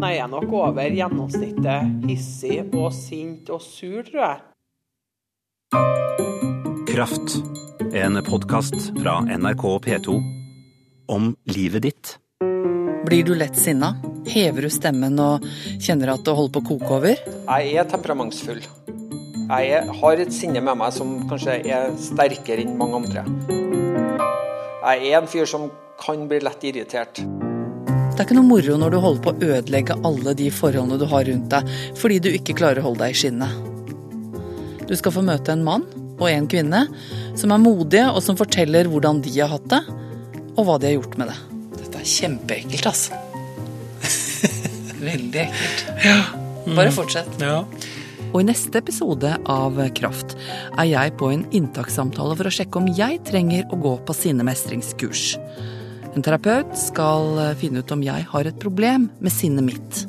Nei, jeg er nok over gjennomsnittet hissig og sint og sur, tror jeg. Kraft. En podkast fra NRK P2 om livet ditt. Blir du lett sinna? Hever du stemmen og kjenner at det holder på å koke over? Jeg er temperamentsfull. Jeg har et sinne med meg som kanskje er sterkere enn mange andre. Jeg er en fyr som kan bli lett irritert. Det er ikke noe moro når du holder på å ødelegge alle de forholdene du har rundt deg, fordi du ikke klarer å holde deg i skinnet. Du skal få møte en mann og en kvinne som er modige, og som forteller hvordan de har hatt det, og hva de har gjort med det. Dette er kjempeekkelt, altså. Veldig ekkelt. Ja. Bare fortsett. Ja. Og i neste episode av Kraft er jeg på en inntakssamtale for å sjekke om jeg trenger å gå på sinnemestringskurs. En terapeut skal finne ut om jeg har et problem med sinnet mitt.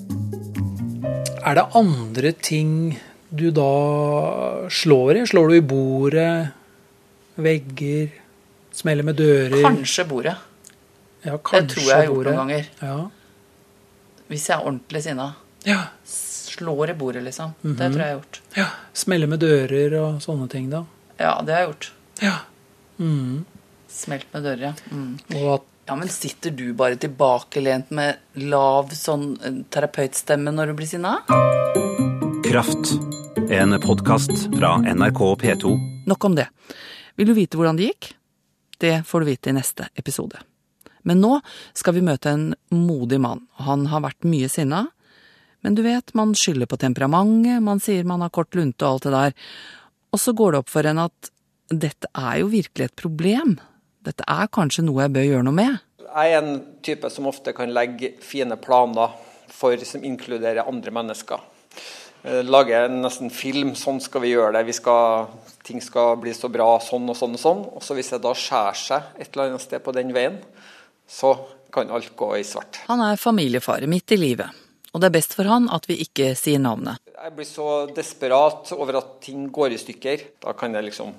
Er det andre ting du da slår i? Slår du i bordet, vegger, smeller med dører? Kanskje bordet. Ja, Det tror jeg jeg har gjort bordet. noen ganger. Ja. Hvis jeg er ordentlig sinna. Ja. Slår i bordet, liksom. Det tror jeg jeg har gjort. ja. Smeller med dører og sånne ting, da. Ja, det har jeg gjort. Ja. Mm. Smelt med dører, ja. Mm. Og at Ja, men sitter du bare tilbakelent med lav sånn eh, terapeutstemme når du blir sinna? Kraft. En podkast fra NRK P2. Nok om det. Vil du vite hvordan det gikk? Det får du vite i neste episode. Men nå skal vi møte en modig mann. Han har vært mye sinna. Men du vet, man skylder på temperamentet, man sier man har kort lunte og alt det der. Og så går det opp for en at dette er jo virkelig et problem. Dette er kanskje noe jeg bør gjøre noe med. Jeg er en type som ofte kan legge fine planer for, som inkluderer andre mennesker. Eh, Lage en nesten film, sånn skal vi gjøre det. Vi skal, ting skal bli så bra sånn og sånn og sånn. Og så hvis det da skjærer seg et eller annet sted på den veien, så kan alt gå i svart. Han er familiefar midt i livet, og det er best for han at vi ikke sier navnet. Jeg blir så desperat over at ting går i stykker. Da kan jeg liksom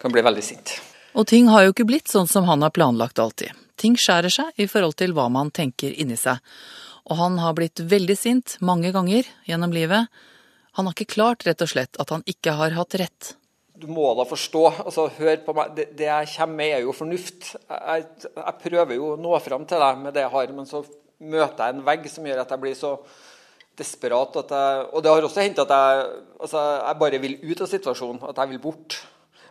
kan bli veldig sint. Og ting har jo ikke blitt sånn som han har planlagt alltid. Ting skjærer seg i forhold til hva man tenker inni seg. Og han har blitt veldig sint mange ganger gjennom livet. Han har ikke klart rett og slett at han ikke har hatt rett. Du må da forstå. altså Hør på meg. Det, det jeg kommer med, er jo fornuft. Jeg, jeg prøver jo å nå fram til deg med det jeg har, men så møter jeg en vegg som gjør at jeg blir så desperat at jeg Og det har også hendt at jeg, altså, jeg bare vil ut av situasjonen, at jeg vil bort.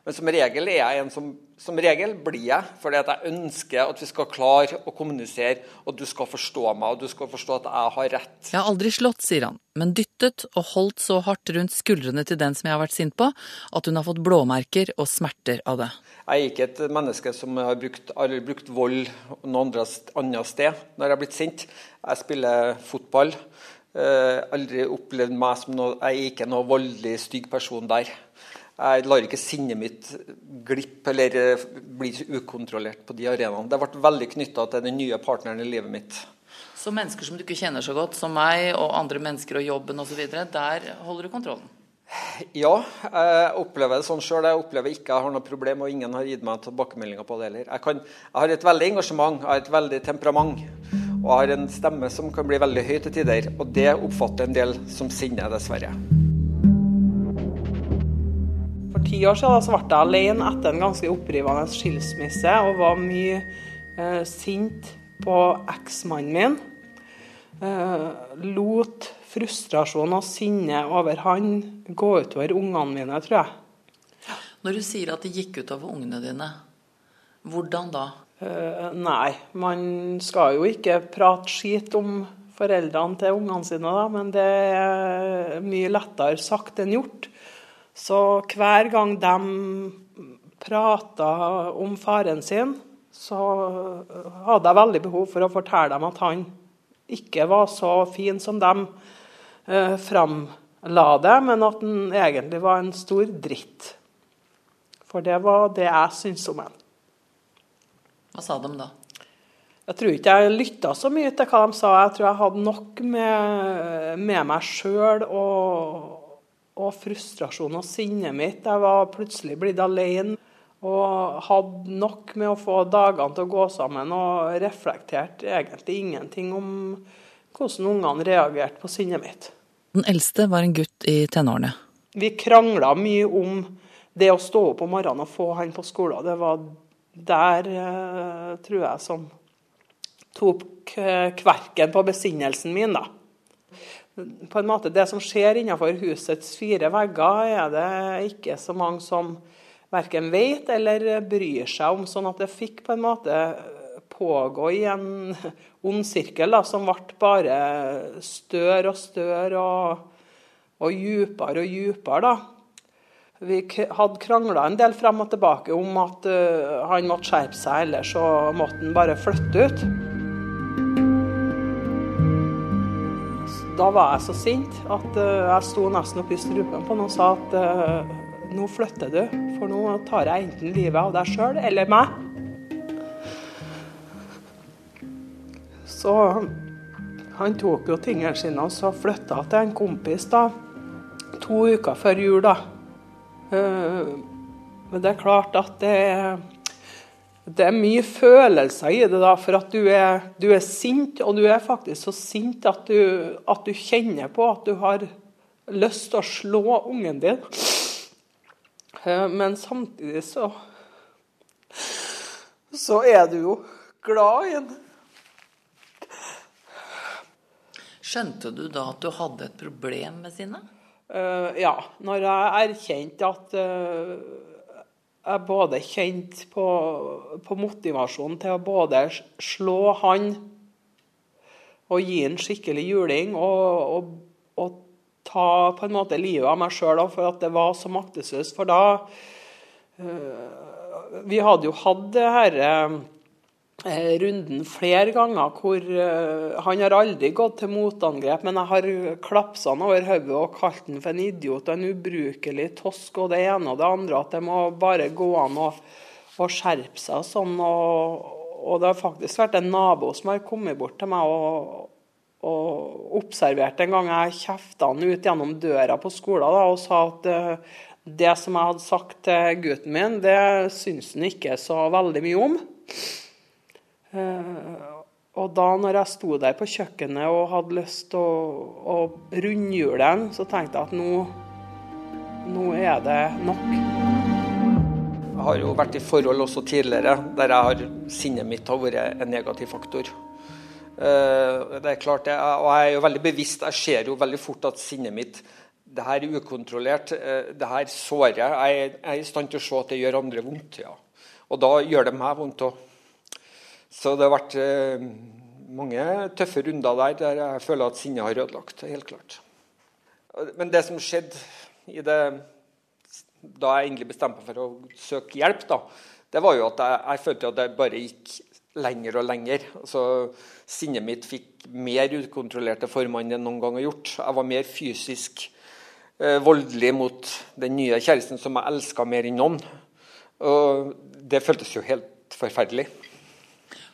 Men som regel er jeg en som Som regel blir jeg, fordi at jeg ønsker at vi skal klare å kommunisere, og du skal forstå meg, og du skal forstå at jeg har rett. Jeg har aldri slått, sier han, men dyttet og holdt så hardt rundt skuldrene til den som jeg har vært sint på, at hun har fått blåmerker og smerter av det. Jeg er ikke et menneske som har brukt, har brukt vold noe annet sted når jeg har blitt sint. Jeg spiller fotball. Eh, aldri opplevd meg som noe Jeg er ikke noe voldelig stygg person der. Jeg lar ikke sinnet mitt glippe eller eh, bli ukontrollert på de arenaene. Det har vært veldig knytta til den nye partneren i livet mitt. Så mennesker som du ikke kjenner så godt, som meg og andre mennesker og jobben osv., der holder du kontrollen. Ja, jeg opplever det sånn sjøl. Jeg opplever ikke jeg har noe problem, og ingen har gitt meg tilbakemeldinger på det heller. Jeg, kan, jeg har et veldig engasjement, jeg har et veldig temperament. Og jeg har en stemme som kan bli veldig høy til tider. Og det oppfatter en del som sinne, dessverre. For ti år siden så ble jeg alene etter en ganske opprivende skilsmisse og var mye eh, sint på eksmannen min. Eh, lot frustrasjon og sinne over han gå utover ungene mine, tror jeg. Når du sier at det gikk utover ungene dine, hvordan da? Eh, nei, man skal jo ikke prate skit om foreldrene til ungene sine, da, men det er mye lettere sagt enn gjort. Så hver gang de prata om faren sin, så hadde jeg veldig behov for å fortelle dem at han ikke var så fin som de eh, framla det, men at han egentlig var en stor dritt. For det var det jeg syntes om ham. Hva sa de da? Jeg tror ikke jeg lytta så mye til hva de sa. Jeg tror jeg hadde nok med, med meg sjøl og, og frustrasjonen og sinnet mitt. Jeg var plutselig blitt alene og hadde nok med å få dagene til å gå sammen og reflekterte egentlig ingenting om hvordan ungene reagerte på sinnet mitt. Den eldste var en gutt i tenårene. Vi krangla mye om det å stå opp om morgenen og få han på skolen. Det var der, eh, tror jeg, som tok eh, kverken på besinnelsen min, da. På en måte, Det som skjer innenfor husets fire vegger, er det ikke så mange som verken vet eller bryr seg om. Sånn at det fikk på en måte pågå i en ond sirkel da, som ble bare større og større og, og djupere og djupere. Vi hadde krangla en del frem og tilbake om at uh, han måtte skjerpe seg, ellers så måtte han bare flytte ut. Da var jeg så sint at uh, jeg sto nesten oppi strupen på han og sa at uh, nå flytter du, for nå tar jeg enten livet av deg sjøl eller meg. Så han tok jo tingene sine og så flytta til en kompis da, to uker før jul. da. Eh, men det er klart at det er, det er mye følelser i det, da, for at du er, du er sint. Og du er faktisk så sint at du, at du, kjenner på at du har lyst til å slå ungen din. Eh, men samtidig så Så er du jo glad i den. Skjønte du da at du hadde et problem med sinnet? Uh, ja, når jeg erkjente at uh, jeg både kjente på, på motivasjonen til å både slå han og gi han skikkelig juling, og, og, og, ta på en måte livet av meg sjøl for at det var så maktesløst. For da øh, Vi hadde jo hatt det herre Eh, runden flere ganger hvor uh, han har aldri gått til motangrep, men jeg har klapsa han over hodet og kalt han for en idiot og en ubrukelig tosk og det ene og det andre. At det må bare gå an å, å skjerpe seg sånn. Og, og, det har faktisk vært en nabo som har kommet bort til meg og, og observert en gang jeg kjefta han ut gjennom døra på skolen da, og sa at uh, det som jeg hadde sagt til gutten min, det syns han ikke så veldig mye om. Eh, og da når jeg sto der på kjøkkenet og hadde lyst til å, å rundhjule den, så tenkte jeg at nå, nå er det nok. Jeg har jo vært i forhold også tidligere der jeg har, sinnet mitt har vært en negativ faktor. Eh, det er klart, jeg, og jeg er jo veldig bevisst, jeg ser jo veldig fort at sinnet mitt det her er ukontrollert. Eh, det her sårer. Jeg er i stand til å se at det gjør andre vondt. ja. Og da gjør det meg vondt òg. Så det har vært eh, mange tøffe runder der der jeg føler at sinnet har ødelagt. helt klart. Men det som skjedde det, da jeg egentlig bestemte meg for å søke hjelp, da, det var jo at jeg, jeg følte at det bare gikk lenger og lenger. Altså, sinnet mitt fikk mer ukontrollerte former enn det noen gang har gjort. Jeg var mer fysisk eh, voldelig mot den nye kjæresten som jeg elska mer enn noen. Og det føltes jo helt forferdelig.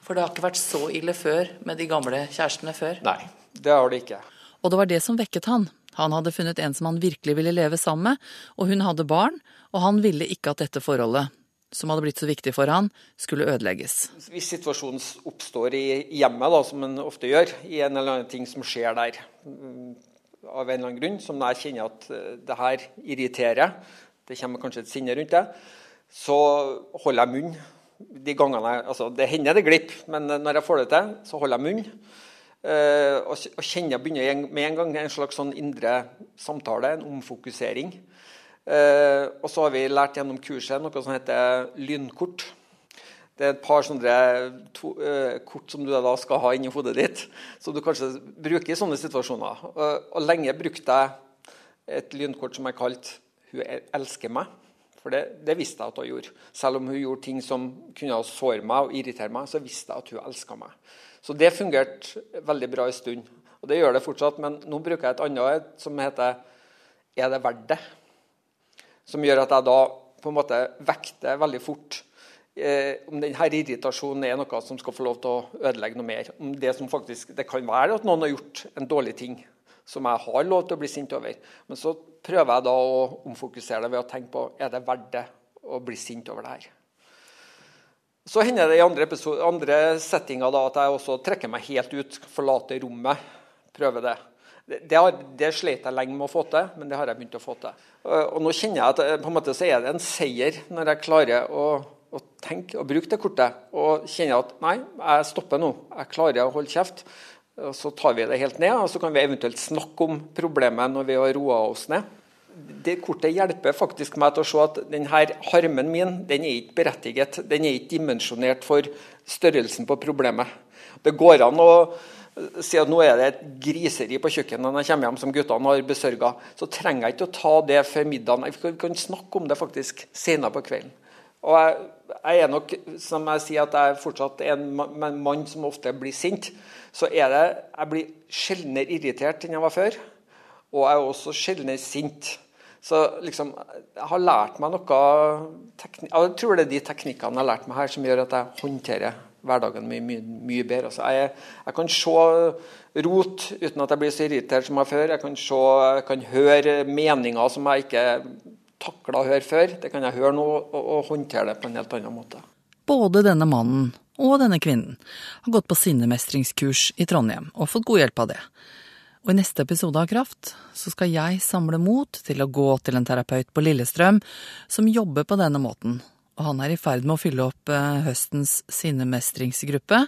For det har ikke vært så ille før med de gamle kjærestene før? Nei, det har det ikke. Og det var det som vekket han. Han hadde funnet en som han virkelig ville leve sammen med, og hun hadde barn, og han ville ikke at dette forholdet, som hadde blitt så viktig for han, skulle ødelegges. Hvis situasjonen oppstår i hjemmet, da, som en ofte gjør, i en eller annen ting som skjer der, mm, av en eller annen grunn, som jeg kjenner at eh, det her irriterer, det kommer kanskje et sinne rundt det, så holder jeg munn de gangene altså Det hender det glipper, men når jeg får det til, så holder jeg munn. Uh, og, og kjenner begynner med en gang en slags sånn indre samtale, en omfokusering. Uh, og så har vi lært gjennom kurset noe som heter lynkort. Det er et par sånne to, uh, kort som du da skal ha inni hodet ditt, som du kanskje bruker i sånne situasjoner. og lenge brukte jeg et lynkort som jeg kalte 'Hun elsker meg'. For det, det, visste jeg at hun gjorde. Selv om hun gjorde ting som kunne såre meg og irritere meg, så visste jeg at hun elska meg. Så det fungerte veldig bra en stund. Og det gjør det fortsatt, men nå bruker jeg et annet som heter 'Er det verdt det?' Som gjør at jeg da på en måte vekter veldig fort eh, om denne irritasjonen er noe som skal få lov til å ødelegge noe mer. Om Det som faktisk, det kan være at noen har gjort en dårlig ting som jeg har lov til å bli sint over. Men så prøver jeg da å omfokusere det ved å tenke på er det verdt det å bli sint over det her. Så hender det i andre, episode, andre settinger da, at jeg også trekker meg helt ut, forlater rommet. Prøver det. Det, har, det slet jeg lenge med å få til, men det har jeg begynt å få til. Og nå kjenner jeg at eh, på en måte så er det en seier når jeg klarer å, å tenke og bruke det kortet. Og kjenner at nei, jeg stopper nå. Jeg klarer å holde kjeft. Og så tar vi det helt ned, og så kan vi eventuelt snakke om problemet når vi har roa oss ned. Det kortet hjelper faktisk meg til å se at denne harmen min den er ikke berettiget. Den er ikke dimensjonert for størrelsen på problemet. Det går an å si at nå er det et griseri på kjøkkenet når jeg kommer hjem som guttene har besørga, så trenger jeg ikke å ta det før middagen. Vi kan snakke om det faktisk senere på kvelden. Og jeg, jeg, er nok, som jeg sier, at jeg er fortsatt en mann som ofte blir sint. Så er det Jeg blir sjeldnere irritert enn jeg var før. Og jeg er også sjeldnere sint. Så liksom, jeg har lært meg noe Jeg tror det er de teknikkene jeg har lært meg her, som gjør at jeg håndterer hverdagen mye, mye, mye bedre. Altså, jeg, jeg, kan se rot uten at jeg blir så irritert som jeg før. Jeg kan, se, jeg kan høre meninger som jeg ikke takla å høre før. Det kan jeg høre nå og, og håndtere det på en helt annen måte. Både denne mannen og denne kvinnen har gått på sinnemestringskurs i Trondheim og fått god hjelp av det. Og I neste episode av Kraft så skal jeg samle mot til å gå til en terapeut på Lillestrøm som jobber på denne måten, og han er i ferd med å fylle opp eh, høstens sinnemestringsgruppe.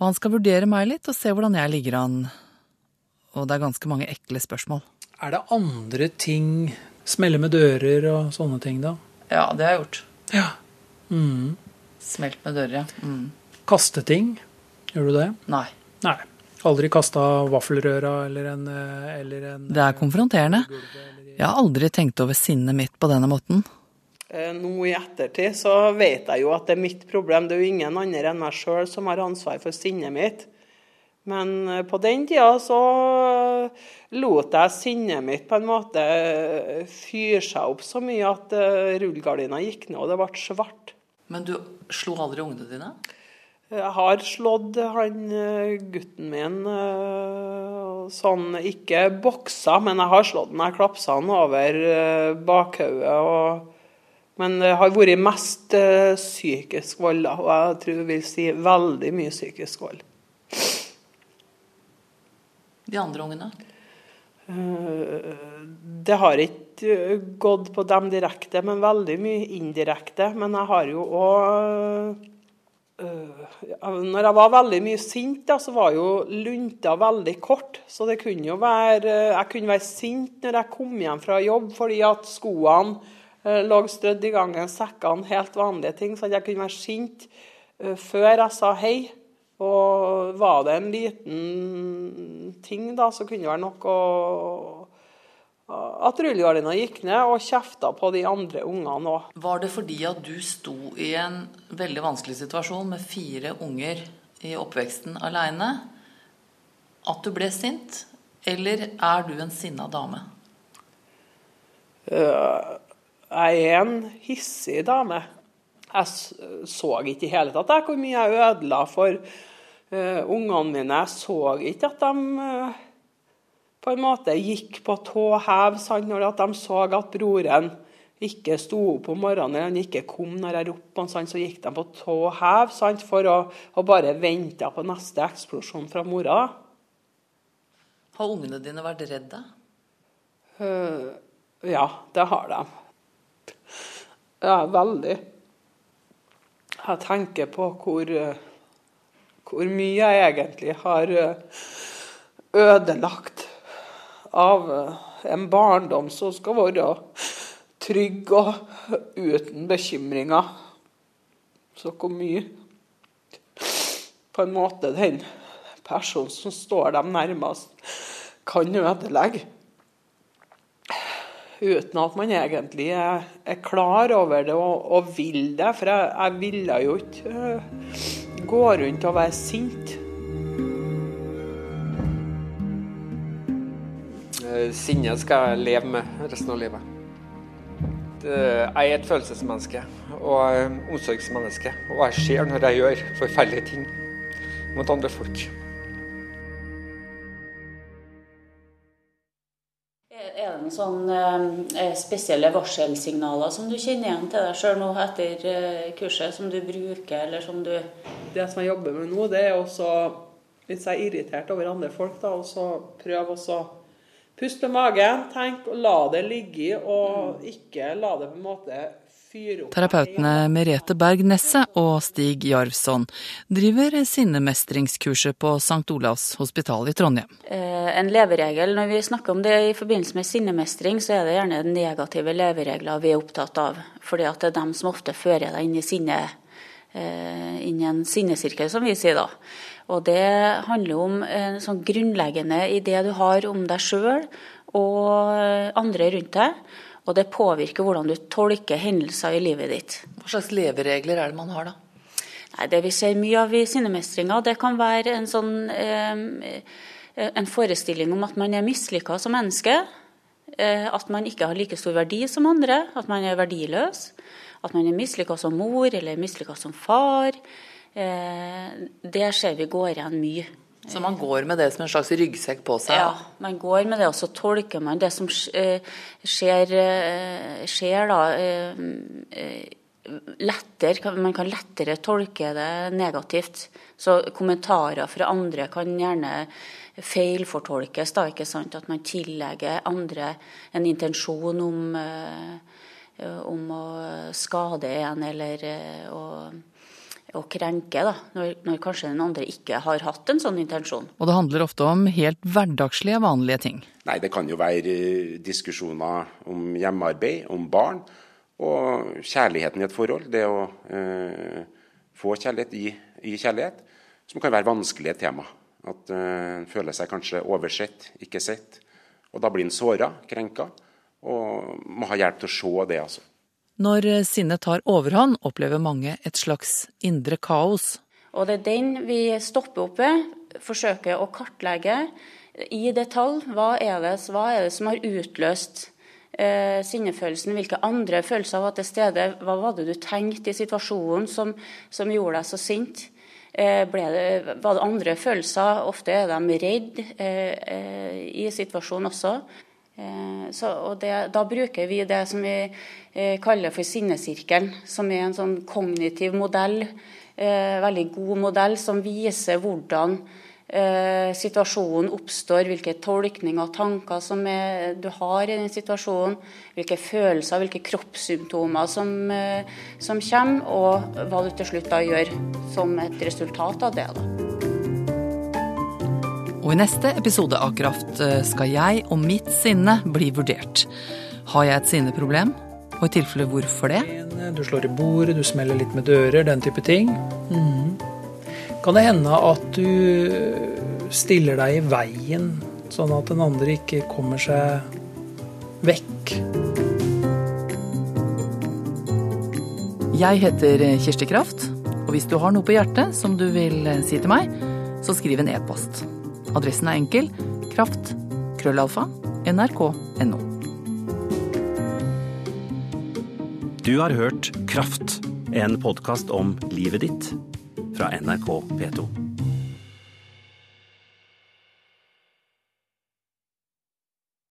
Og han skal vurdere meg litt og se hvordan jeg ligger an. Og det er ganske mange ekle spørsmål. Er det andre ting Smelle med dører og sånne ting, da? Ja, det har jeg gjort. Ja. Mm. Smelt med dører, ja. Mm. Kaste ting. Gjør du det? Nei. Nei. Aldri kasta vaffelrøra eller en, eh, eller en Det er konfronterende. Jeg har aldri tenkt over sinnet mitt på denne måten. Eh, nå i ettertid så vet jeg jo at det er mitt problem. Det er jo ingen andre enn meg sjøl som har ansvar for sinnet mitt. Men eh, på den tida så lot jeg sinnet mitt på en måte eh, fyre seg opp så mye at rullegardina gikk ned, og det ble svart. Men du slo aldri ungene dine? Jeg har slått han gutten min sånn, ikke boksa, men jeg har slått han. Jeg klapsa han over bakhodet. men det har vært mest psykisk vold, og jeg tror jeg vil si veldig mye psykisk vold. De andre ungene? Uh, det har ikke gått på dem direkte, men veldig mye indirekte. Men jeg har jo òg uh, Når jeg var veldig mye sint, da, så var jo lunta veldig kort. Så det kunne jo være Jeg kunne være sint når jeg kom hjem fra jobb fordi at skoene Eh, lå strødd i gangen, sekkene, helt vanlige ting. Så jeg kunne være sint eh, før jeg sa hei. Og var det en liten ting, da, så kunne det være nok å at rullegardina gikk ned og kjefta på de andre ungene òg. Var det fordi at du sto i en veldig vanskelig situasjon med fire unger i oppveksten aleine, at du ble sint? Eller er du en sinna dame? Uh, jeg er en hissig dame. Jeg så ikke i hele tatt hvor mye jeg ødela for uh, ungene mine. Jeg så ikke at de uh, på en måte gikk på tå hev når de så at broren ikke sto opp om morgenen eller han ikke kom når jeg ropte sånn, så gikk de på tå hev sant, for å, å bare vente på neste eksplosjon fra mora. Har ungene dine vært redde? Uh, ja, det har de. Ja, veldig. Jeg tenker på hvor, hvor mye jeg egentlig har eh, ødelagt av eh, en barndom som skal være trygg og uten bekymringer. Så hvor mye på en måte den personen som står dem nærmest, kan ødelegge uten at man egentlig er, er klar over det og, og vil det. For jeg, jeg ville jo ikke uh, gå rundt og være sint. Sinnet sinne skal jeg leve med resten av livet. Jeg er et følelsesmenneske og omsorgsmenneske. Og jeg ser når jeg gjør forferdelige ting mot andre folk. sånn eh, spesielle varselsignaler som du kjenner igjen til deg sjøl nå etter eh, kurset, som du bruker, eller som du Det som jeg jobber med nå, det er også hvis jeg er irritert over andre folk, da, og så prøve å puste med magen, tenk og la det ligge, og ikke la det på en måte fyre opp. Terapeutene Merete Berg Nesse og Stig Jarvsson driver sinnemestringskurset på St. Olavs hospital i Trondheim. Eh, en leveregel, Når vi snakker om det i forbindelse med sinnemestring, så er det gjerne negative leveregler vi er opptatt av. Fordi at det er dem som ofte fører deg inn i sinne, eh, inn i en sinnesirkel, som vi sier da. Og det handler om en sånn grunnleggende idé du har om deg sjøl og andre rundt deg. Og det påvirker hvordan du tolker hendelser i livet ditt. Hva slags leveregler er det man har da? Nei, det vi ser mye av i sinnemestringa, det kan være en sånn eh, en forestilling om at man er mislykka som menneske. Eh, at man ikke har like stor verdi som andre. At man er verdiløs. At man er mislykka som mor eller mislykka som far. Eh, det ser vi går igjen mye. Så man går med det som en slags ryggsekk på seg? Ja, man går med det, og så tolker man det som skjer, skjer da lettere, Man kan lettere tolke det negativt. Så kommentarer fra andre kan gjerne feilfortolkes, da, ikke sant? At man tillegger andre en intensjon om, om å skade en eller å å krenke, da, når, når, kanskje den andre ikke har hatt en sånn intensjon. Og det handler ofte om helt hverdagslige, vanlige ting. Nei, det kan jo være eh, diskusjoner om hjemmearbeid, om barn, og kjærligheten i et forhold. Det å eh, få kjærlighet i, i, kjærlighet, som kan være vanskelige tema. At eh, føler seg kanskje oversett, ikke sett. Og da blir en såra, krenka, og må ha hjelp til å se det, altså. Når sinnet tar overhånd, opplever mange et slags indre kaos. Og det er den vi stopper opp ved, forsøker å kartlegge i detalj hva er det, hva er det som har utløst eh, sinnefølelsen, hvilke andre følelser var til stede, hva var det du tenkte i situasjonen som, som gjorde deg så sint. Eh, det, var det andre følelser? Ofte er de redd eh, eh, i situasjonen også. Eh, og det, da bruker vi det som vi eh, kaller for sinnesirkelen, som er en sånn kognitiv modell, eh, veldig god modell, som viser hvordan situasjonen oppstår, hvilke tolkninger og tanker som er, du har i den situasjonen, hvilke følelser, hvilke kroppssymptomer som, som kommer, og hva du til slutt da gjør som et resultat av det. da. Og i neste episode av Kraft eh, skal jeg og mitt sinne bli vurdert. Har jeg et sinneproblem? Og i tilfelle hvorfor det? Du slår i bordet, du smeller litt med dører, den type ting. Mm. Kan det hende at du stiller deg i veien, sånn at den andre ikke kommer seg vekk? Jeg heter Kirsti Kraft, og hvis du har noe på hjertet som du vil si til meg, så skriv en e-post. Adressen er enkel kraft krøllalfa nrk.no. Du har hørt Kraft, en podkast om livet ditt fra NRK P2.